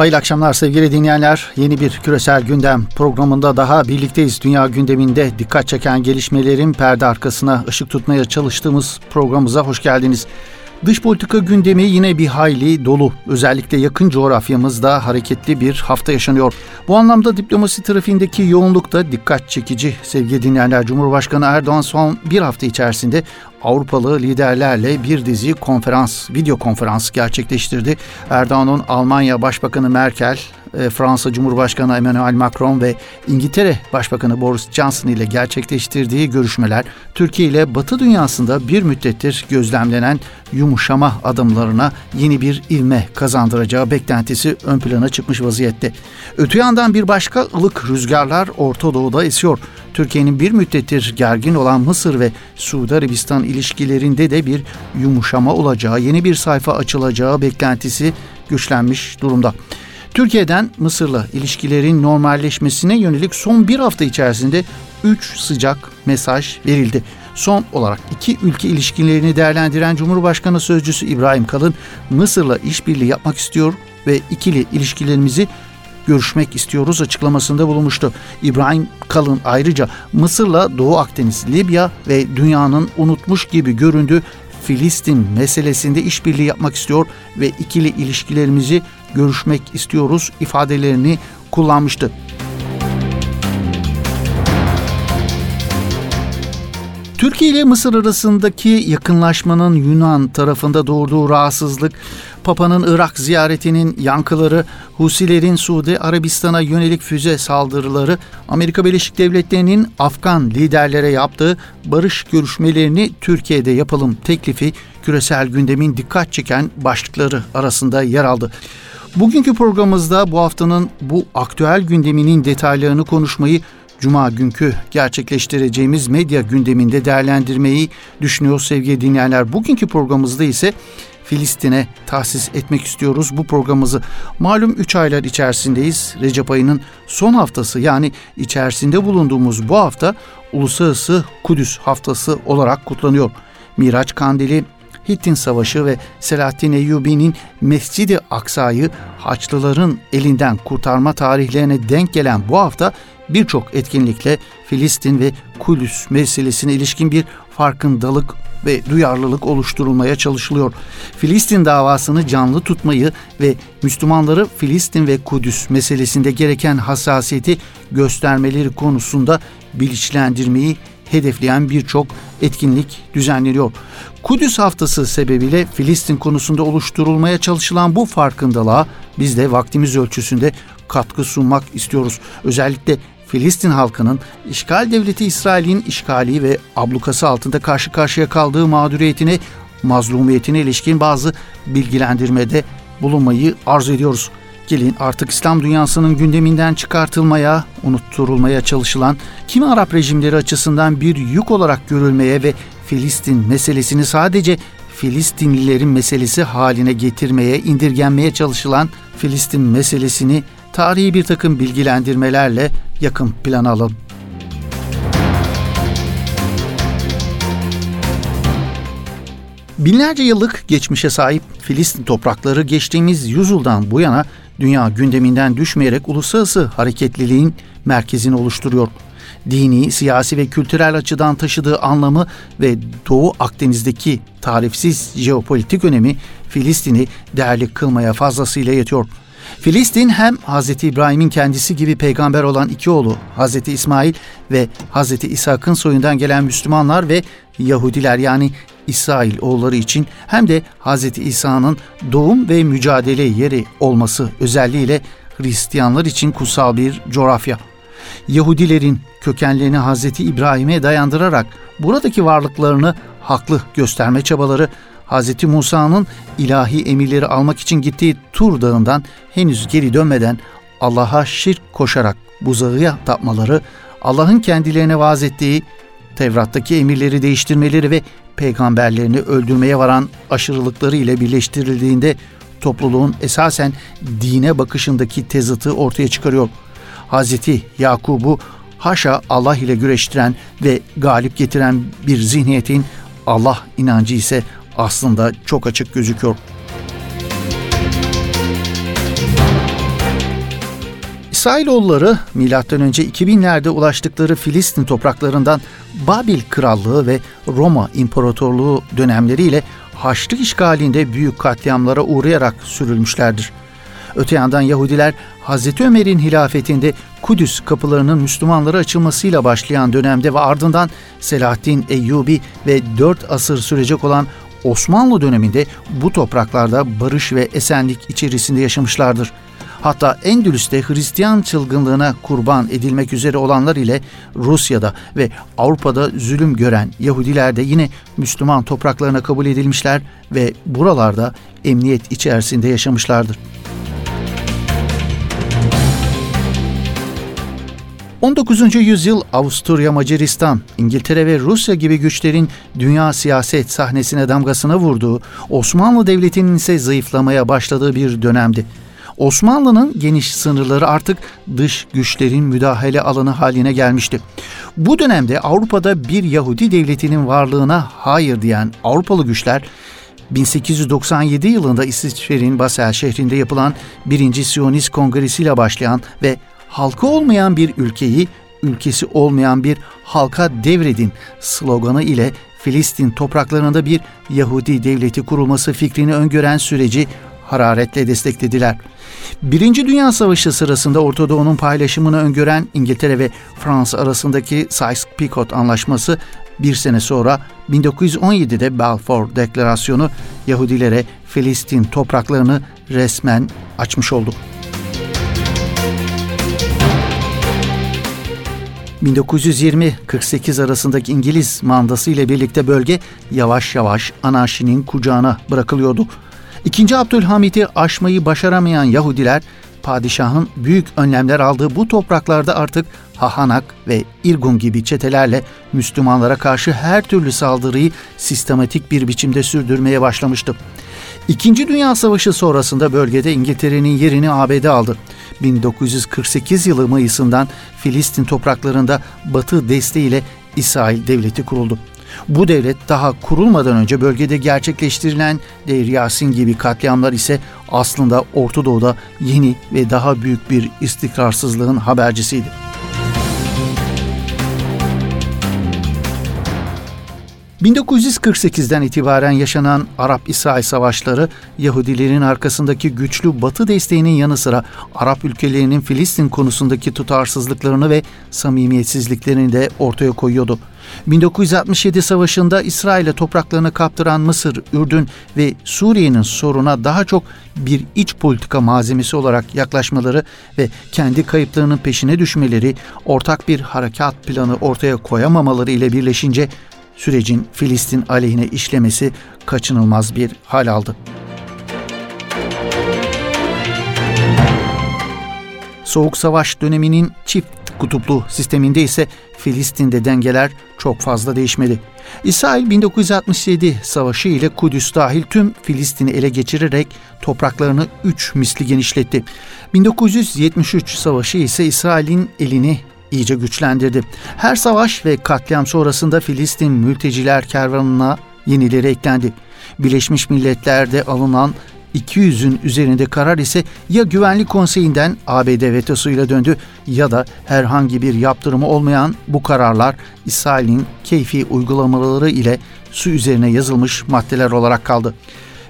Hayırlı akşamlar sevgili dinleyenler. Yeni bir küresel gündem programında daha birlikteyiz. Dünya gündeminde dikkat çeken gelişmelerin perde arkasına ışık tutmaya çalıştığımız programımıza hoş geldiniz. Dış politika gündemi yine bir hayli dolu. Özellikle yakın coğrafyamızda hareketli bir hafta yaşanıyor. Bu anlamda diplomasi trafiğindeki yoğunluk da dikkat çekici. Sevgili dinleyenler, Cumhurbaşkanı Erdoğan son bir hafta içerisinde Avrupalı liderlerle bir dizi konferans, video konferans gerçekleştirdi. Erdoğan'ın Almanya Başbakanı Merkel, e, Fransa Cumhurbaşkanı Emmanuel Macron ve İngiltere Başbakanı Boris Johnson ile gerçekleştirdiği görüşmeler Türkiye ile Batı dünyasında bir müddettir gözlemlenen yumuşama adımlarına yeni bir ilme kazandıracağı beklentisi ön plana çıkmış vaziyette. Öte yandan bir başka ılık rüzgarlar Orta Doğu'da esiyor. Türkiye'nin bir müddettir gergin olan Mısır ve Suudi Arabistan ilişkilerinde de bir yumuşama olacağı, yeni bir sayfa açılacağı beklentisi güçlenmiş durumda. Türkiye'den Mısır'la ilişkilerin normalleşmesine yönelik son bir hafta içerisinde 3 sıcak mesaj verildi. Son olarak iki ülke ilişkilerini değerlendiren Cumhurbaşkanı Sözcüsü İbrahim Kalın, Mısır'la işbirliği yapmak istiyor ve ikili ilişkilerimizi görüşmek istiyoruz açıklamasında bulunmuştu. İbrahim Kalın ayrıca Mısır'la Doğu Akdeniz, Libya ve dünyanın unutmuş gibi göründüğü Filistin meselesinde işbirliği yapmak istiyor ve ikili ilişkilerimizi görüşmek istiyoruz ifadelerini kullanmıştı. Türkiye ile Mısır arasındaki yakınlaşmanın Yunan tarafında doğurduğu rahatsızlık, Papa'nın Irak ziyaretinin yankıları, Husilerin Suudi Arabistan'a yönelik füze saldırıları, Amerika Birleşik Devletleri'nin Afgan liderlere yaptığı barış görüşmelerini Türkiye'de yapalım teklifi küresel gündemin dikkat çeken başlıkları arasında yer aldı. Bugünkü programımızda bu haftanın bu aktüel gündeminin detaylarını konuşmayı Cuma günkü gerçekleştireceğimiz medya gündeminde değerlendirmeyi düşünüyor sevgili dinleyenler. Bugünkü programımızda ise Filistin'e tahsis etmek istiyoruz bu programımızı. Malum 3 aylar içerisindeyiz. Recep ayının son haftası yani içerisinde bulunduğumuz bu hafta Uluslararası Kudüs Haftası olarak kutlanıyor. Miraç Kandili, Hittin Savaşı ve Selahaddin Eyyubi'nin Mescid-i Aksa'yı Haçlıların elinden kurtarma tarihlerine denk gelen bu hafta birçok etkinlikle Filistin ve Kudüs meselesine ilişkin bir farkındalık ve duyarlılık oluşturulmaya çalışılıyor. Filistin davasını canlı tutmayı ve Müslümanları Filistin ve Kudüs meselesinde gereken hassasiyeti göstermeleri konusunda bilinçlendirmeyi hedefleyen birçok etkinlik düzenleniyor. Kudüs haftası sebebiyle Filistin konusunda oluşturulmaya çalışılan bu farkındalığa biz de vaktimiz ölçüsünde katkı sunmak istiyoruz. Özellikle Filistin halkının işgal devleti İsrail'in işgali ve ablukası altında karşı karşıya kaldığı mağduriyetine, mazlumiyetine ilişkin bazı bilgilendirmede bulunmayı arzu ediyoruz. Gelin artık İslam dünyasının gündeminden çıkartılmaya, unutturulmaya çalışılan kimi Arap rejimleri açısından bir yük olarak görülmeye ve Filistin meselesini sadece Filistinlilerin meselesi haline getirmeye, indirgenmeye çalışılan Filistin meselesini tarihi bir takım bilgilendirmelerle yakın plan alalım. Binlerce yıllık geçmişe sahip Filistin toprakları geçtiğimiz yüzyıldan bu yana dünya gündeminden düşmeyerek uluslararası hareketliliğin merkezini oluşturuyor. Dini, siyasi ve kültürel açıdan taşıdığı anlamı ve Doğu Akdeniz'deki tarifsiz jeopolitik önemi Filistin'i değerli kılmaya fazlasıyla yetiyor. Filistin hem Hz. İbrahim'in kendisi gibi peygamber olan iki oğlu Hz. İsmail ve Hz. İshak'ın soyundan gelen Müslümanlar ve Yahudiler yani İsrail oğulları için hem de Hz. İsa'nın doğum ve mücadele yeri olması özelliğiyle Hristiyanlar için kutsal bir coğrafya. Yahudilerin kökenlerini Hz. İbrahim'e dayandırarak buradaki varlıklarını haklı gösterme çabaları Hz. Musa'nın ilahi emirleri almak için gittiği Tur Dağı'ndan henüz geri dönmeden Allah'a şirk koşarak buzağıya tapmaları, Allah'ın kendilerine vaaz ettiği Tevrat'taki emirleri değiştirmeleri ve peygamberlerini öldürmeye varan aşırılıkları ile birleştirildiğinde topluluğun esasen dine bakışındaki tezatı ortaya çıkarıyor. Hazreti Yakub'u haşa Allah ile güreştiren ve galip getiren bir zihniyetin Allah inancı ise aslında çok açık gözüküyor. İsrailoğulları M.Ö. 2000'lerde ulaştıkları Filistin topraklarından Babil Krallığı ve Roma İmparatorluğu dönemleriyle Haçlı işgalinde büyük katliamlara uğrayarak sürülmüşlerdir. Öte yandan Yahudiler Hz. Ömer'in hilafetinde Kudüs kapılarının Müslümanlara açılmasıyla başlayan dönemde ve ardından Selahaddin Eyyubi ve 4 asır sürecek olan Osmanlı döneminde bu topraklarda barış ve esenlik içerisinde yaşamışlardır. Hatta Endülüs'te Hristiyan çılgınlığına kurban edilmek üzere olanlar ile Rusya'da ve Avrupa'da zulüm gören Yahudiler de yine Müslüman topraklarına kabul edilmişler ve buralarda emniyet içerisinde yaşamışlardır. 19. yüzyıl Avusturya, Macaristan, İngiltere ve Rusya gibi güçlerin dünya siyaset sahnesine damgasını vurduğu, Osmanlı Devleti'nin ise zayıflamaya başladığı bir dönemdi. Osmanlı'nın geniş sınırları artık dış güçlerin müdahale alanı haline gelmişti. Bu dönemde Avrupa'da bir Yahudi devletinin varlığına hayır diyen Avrupalı güçler 1897 yılında İsviçre'nin Basel şehrinde yapılan 1. Siyonist Kongresi ile başlayan ve halkı olmayan bir ülkeyi ülkesi olmayan bir halka devredin sloganı ile Filistin topraklarında bir Yahudi devleti kurulması fikrini öngören süreci hararetle desteklediler. Birinci Dünya Savaşı sırasında Orta Doğu'nun paylaşımını öngören İngiltere ve Fransa arasındaki Sykes-Picot Anlaşması bir sene sonra 1917'de Balfour Deklarasyonu Yahudilere Filistin topraklarını resmen açmış oldu. 1920-48 arasındaki İngiliz mandası ile birlikte bölge yavaş yavaş anarşinin kucağına bırakılıyordu. İkinci Abdülhamit'i aşmayı başaramayan Yahudiler, padişahın büyük önlemler aldığı bu topraklarda artık Hahanak ve İrgun gibi çetelerle Müslümanlara karşı her türlü saldırıyı sistematik bir biçimde sürdürmeye başlamıştı. İkinci Dünya Savaşı sonrasında bölgede İngiltere'nin yerini ABD aldı. 1948 yılı Mayıs'ından Filistin topraklarında Batı desteğiyle İsrail Devleti kuruldu. Bu devlet daha kurulmadan önce bölgede gerçekleştirilen Deir Yasin gibi katliamlar ise aslında Orta Doğu'da yeni ve daha büyük bir istikrarsızlığın habercisiydi. 1948'den itibaren yaşanan Arap-İsrail savaşları Yahudilerin arkasındaki güçlü Batı desteğinin yanı sıra Arap ülkelerinin Filistin konusundaki tutarsızlıklarını ve samimiyetsizliklerini de ortaya koyuyordu. 1967 savaşında İsrail'e topraklarını kaptıran Mısır, Ürdün ve Suriye'nin soruna daha çok bir iç politika malzemesi olarak yaklaşmaları ve kendi kayıplarının peşine düşmeleri, ortak bir harekat planı ortaya koyamamaları ile birleşince sürecin Filistin aleyhine işlemesi kaçınılmaz bir hal aldı. Soğuk Savaş döneminin çift kutuplu sisteminde ise Filistin'de dengeler çok fazla değişmedi. İsrail 1967 savaşı ile Kudüs dahil tüm Filistin'i ele geçirerek topraklarını 3 misli genişletti. 1973 savaşı ise İsrail'in elini iyice güçlendirdi. Her savaş ve katliam sonrasında Filistin mülteciler kervanına yenileri eklendi. Birleşmiş Milletler'de alınan 200'ün üzerinde karar ise ya Güvenlik Konseyi'nden ABD vetosuyla döndü ya da herhangi bir yaptırımı olmayan bu kararlar İsrail'in keyfi uygulamaları ile su üzerine yazılmış maddeler olarak kaldı.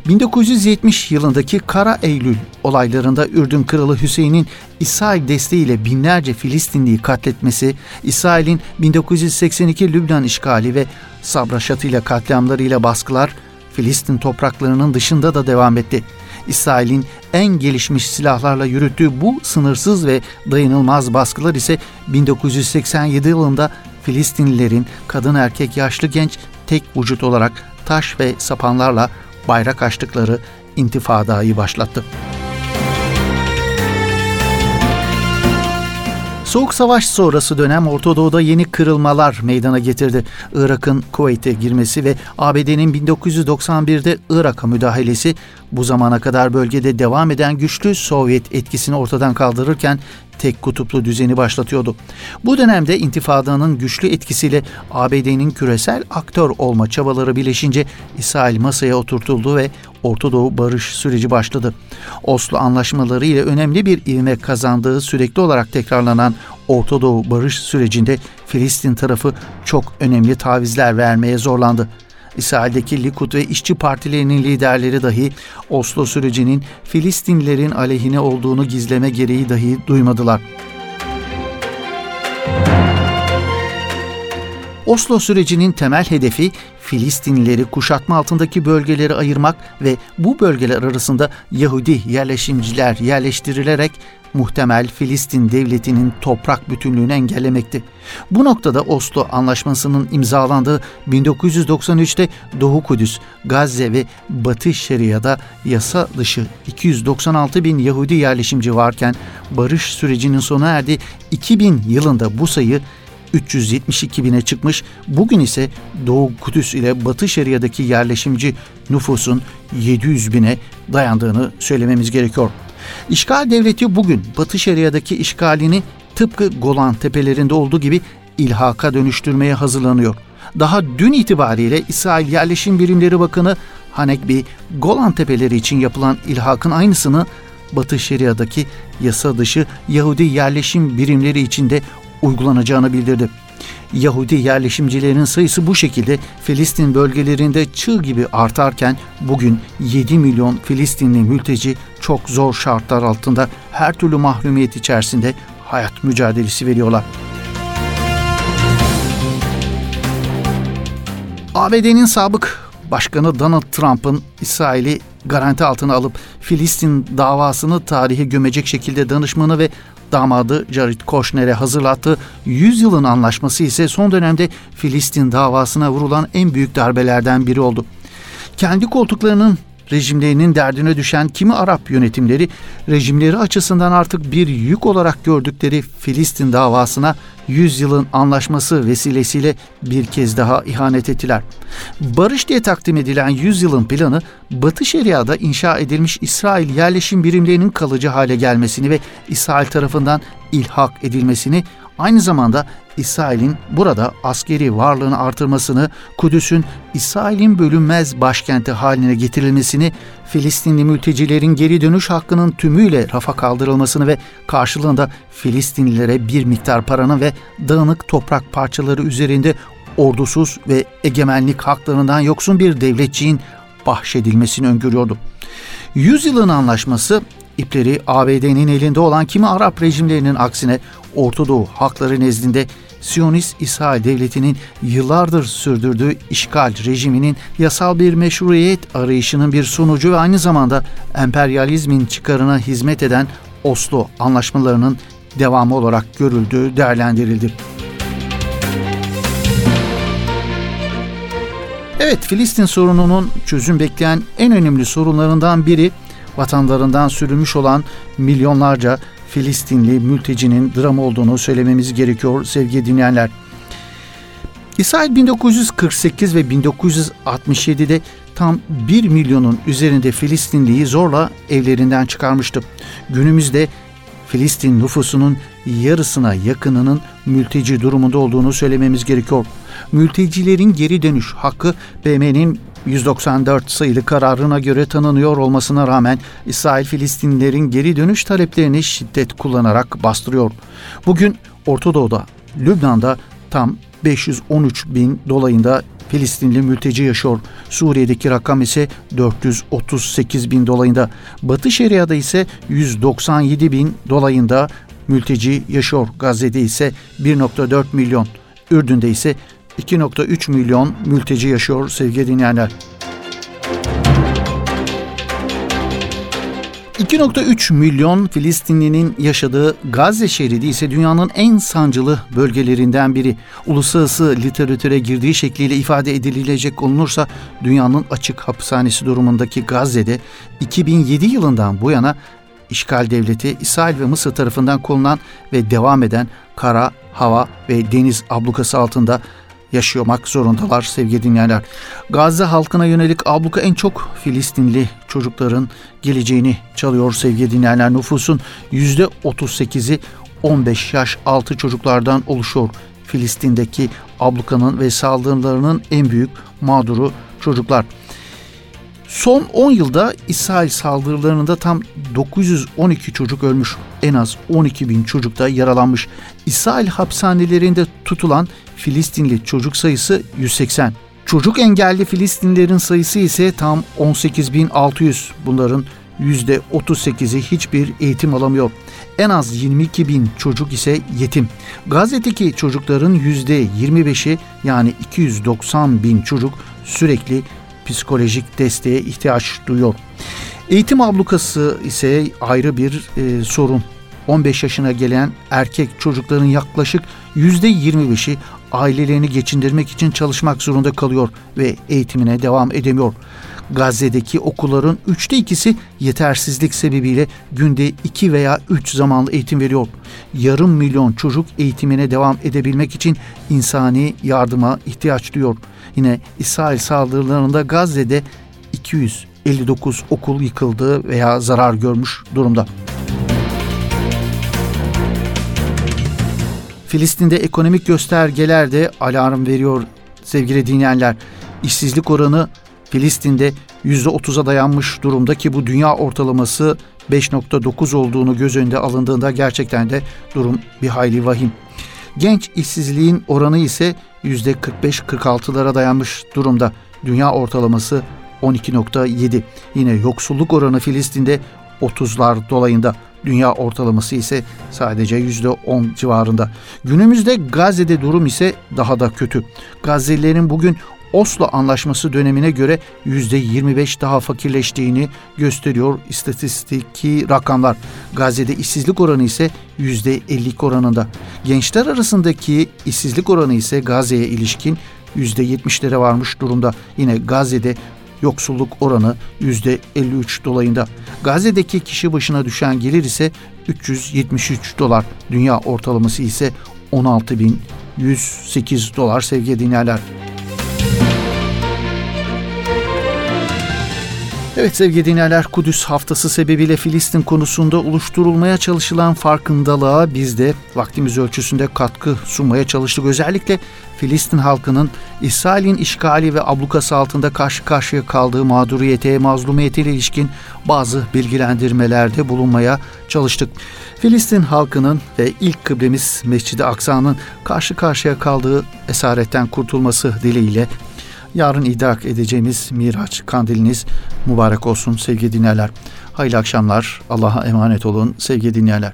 1970 yılındaki Kara Eylül olaylarında Ürdün Kralı Hüseyin'in İsrail desteğiyle binlerce Filistinliyi katletmesi, İsrail'in 1982 Lübnan işgali ve Sabra katliamlarıyla baskılar Filistin topraklarının dışında da devam etti. İsrail'in en gelişmiş silahlarla yürüttüğü bu sınırsız ve dayanılmaz baskılar ise 1987 yılında Filistinlilerin kadın erkek yaşlı genç tek vücut olarak taş ve sapanlarla bayrak açtıkları intifadayı başlattı. Soğuk Savaş sonrası dönem Orta Doğu'da yeni kırılmalar meydana getirdi. Irak'ın Kuveyt'e girmesi ve ABD'nin 1991'de Irak'a müdahalesi bu zamana kadar bölgede devam eden güçlü Sovyet etkisini ortadan kaldırırken tek kutuplu düzeni başlatıyordu. Bu dönemde intifadanın güçlü etkisiyle ABD'nin küresel aktör olma çabaları birleşince İsrail masaya oturtuldu ve Orta Doğu barış süreci başladı. Oslo anlaşmaları ile önemli bir ivme kazandığı sürekli olarak tekrarlanan Orta Doğu barış sürecinde Filistin tarafı çok önemli tavizler vermeye zorlandı. İsrail'deki Likud ve işçi partilerinin liderleri dahi Oslo sürecinin Filistinlilerin aleyhine olduğunu gizleme gereği dahi duymadılar. Oslo sürecinin temel hedefi Filistinlileri kuşatma altındaki bölgeleri ayırmak ve bu bölgeler arasında Yahudi yerleşimciler yerleştirilerek muhtemel Filistin devletinin toprak bütünlüğünü engellemekti. Bu noktada Oslo Anlaşması'nın imzalandığı 1993'te Doğu Kudüs, Gazze ve Batı Şeria'da yasa dışı 296 bin Yahudi yerleşimci varken barış sürecinin sona erdi 2000 yılında bu sayı 372 bine çıkmış, bugün ise Doğu Kudüs ile Batı Şeria'daki yerleşimci nüfusun 700 bine dayandığını söylememiz gerekiyor. İşgal devleti bugün Batı Şeria'daki işgalini tıpkı Golan tepelerinde olduğu gibi ilhaka dönüştürmeye hazırlanıyor. Daha dün itibariyle İsrail Yerleşim Birimleri Bakanı Hanekbi, Golan tepeleri için yapılan ilhakın aynısını Batı Şeria'daki yasa dışı Yahudi yerleşim birimleri içinde uygulanacağını bildirdi. Yahudi yerleşimcilerin sayısı bu şekilde Filistin bölgelerinde çığ gibi artarken bugün 7 milyon Filistinli mülteci çok zor şartlar altında her türlü mahrumiyet içerisinde hayat mücadelesi veriyorlar. ABD'nin sabık başkanı Donald Trump'ın İsrail'i garanti altına alıp Filistin davasını tarihe gömecek şekilde danışmanı ve damadı Jared Kushner'e hazırlattığı 100 yılın anlaşması ise son dönemde Filistin davasına vurulan en büyük darbelerden biri oldu. Kendi koltuklarının rejimlerinin derdine düşen kimi Arap yönetimleri rejimleri açısından artık bir yük olarak gördükleri Filistin davasına 100 yılın anlaşması vesilesiyle bir kez daha ihanet ettiler. Barış diye takdim edilen 100 yılın planı Batı Şeria'da inşa edilmiş İsrail yerleşim birimlerinin kalıcı hale gelmesini ve İsrail tarafından ilhak edilmesini aynı zamanda İsrail'in burada askeri varlığını artırmasını, Kudüs'ün İsrail'in bölünmez başkenti haline getirilmesini, Filistinli mültecilerin geri dönüş hakkının tümüyle rafa kaldırılmasını ve karşılığında Filistinlilere bir miktar paranın ve dağınık toprak parçaları üzerinde ordusuz ve egemenlik haklarından yoksun bir devletçiğin bahşedilmesini öngörüyordu. Yüzyılın anlaşması ipleri ABD'nin elinde olan kimi Arap rejimlerinin aksine Orta Doğu hakları nezdinde Siyonist İsrail Devleti'nin yıllardır sürdürdüğü işgal rejiminin yasal bir meşruiyet arayışının bir sonucu ve aynı zamanda emperyalizmin çıkarına hizmet eden Oslo anlaşmalarının devamı olarak görüldüğü değerlendirildi. Evet, Filistin sorununun çözüm bekleyen en önemli sorunlarından biri vatanlarından sürülmüş olan milyonlarca Filistinli mültecinin dram olduğunu söylememiz gerekiyor sevgili dinleyenler. İsrail 1948 ve 1967'de tam 1 milyonun üzerinde Filistinliyi zorla evlerinden çıkarmıştı. Günümüzde Filistin nüfusunun yarısına yakınının mülteci durumunda olduğunu söylememiz gerekiyor. Mültecilerin geri dönüş hakkı BM'nin 194 sayılı kararına göre tanınıyor olmasına rağmen İsrail Filistinlilerin geri dönüş taleplerini şiddet kullanarak bastırıyor. Bugün Orta Doğu'da, Lübnan'da tam 513 bin dolayında Filistinli mülteci yaşıyor. Suriye'deki rakam ise 438 bin dolayında. Batı Şeria'da ise 197 bin dolayında mülteci yaşıyor. Gazze'de ise 1.4 milyon. Ürdün'de ise 2.3 milyon mülteci yaşıyor sevgili dinleyenler. 2.3 milyon Filistinlinin yaşadığı Gazze şeridi ise dünyanın en sancılı bölgelerinden biri. Uluslararası literatüre girdiği şekliyle ifade edilecek olunursa dünyanın açık hapishanesi durumundaki Gazze'de 2007 yılından bu yana işgal devleti İsrail ve Mısır tarafından konulan ve devam eden kara, hava ve deniz ablukası altında yaşamak zorundalar sevgili dinleyenler. Gazze halkına yönelik abluka en çok Filistinli çocukların geleceğini çalıyor sevgili dinleyenler. Nüfusun %38'i 15 yaş altı çocuklardan oluşuyor. Filistin'deki ablukanın ve saldırılarının en büyük mağduru çocuklar. Son 10 yılda İsrail saldırılarında tam 912 çocuk ölmüş. En az 12 bin çocuk da yaralanmış. İsrail hapishanelerinde tutulan Filistinli çocuk sayısı 180. Çocuk engelli Filistinlilerin sayısı ise tam 18.600. Bunların %38'i hiçbir eğitim alamıyor. En az 22 bin çocuk ise yetim. Gazze'deki çocukların %25'i yani 290 bin çocuk sürekli psikolojik desteğe ihtiyaç duyuyor. Eğitim ablukası ise ayrı bir e, sorun. 15 yaşına gelen erkek çocukların yaklaşık %25'i ailelerini geçindirmek için çalışmak zorunda kalıyor ve eğitimine devam edemiyor. Gazze'deki okulların üçte ikisi yetersizlik sebebiyle günde iki veya üç zamanlı eğitim veriyor. Yarım milyon çocuk eğitimine devam edebilmek için insani yardıma ihtiyaç duyuyor. Yine İsrail saldırılarında Gazze'de 259 okul yıkıldı veya zarar görmüş durumda. Filistin'de ekonomik göstergeler de alarm veriyor sevgili dinleyenler. İşsizlik oranı Filistin'de %30'a dayanmış durumda ki bu dünya ortalaması 5.9 olduğunu göz önünde alındığında gerçekten de durum bir hayli vahim. Genç işsizliğin oranı ise %45-46'lara dayanmış durumda. Dünya ortalaması 12.7. Yine yoksulluk oranı Filistin'de 30'lar dolayında. Dünya ortalaması ise sadece %10 civarında. Günümüzde Gazze'de durum ise daha da kötü. Gazze'lilerin bugün Oslo Anlaşması dönemine göre %25 daha fakirleştiğini gösteriyor istatistiki rakamlar. Gazze'de işsizlik oranı ise %50 oranında. Gençler arasındaki işsizlik oranı ise Gazze'ye ilişkin %70'lere varmış durumda. Yine Gazze'de yoksulluk oranı %53 dolayında. Gazze'deki kişi başına düşen gelir ise 373 dolar. Dünya ortalaması ise 16.108 dolar sevgili dinleyenler. Evet sevgili dinleyenler Kudüs haftası sebebiyle Filistin konusunda oluşturulmaya çalışılan farkındalığa biz de vaktimiz ölçüsünde katkı sunmaya çalıştık. Özellikle Filistin halkının İsrail'in işgali ve ablukası altında karşı karşıya kaldığı mağduriyete, mazlumiyete ilişkin bazı bilgilendirmelerde bulunmaya çalıştık. Filistin halkının ve ilk kıblemiz Mescid-i Aksa'nın karşı karşıya kaldığı esaretten kurtulması dileğiyle Yarın idrak edeceğimiz Miraç kandiliniz mübarek olsun sevgili dinleyenler. Hayırlı akşamlar. Allah'a emanet olun sevgili dinleyenler.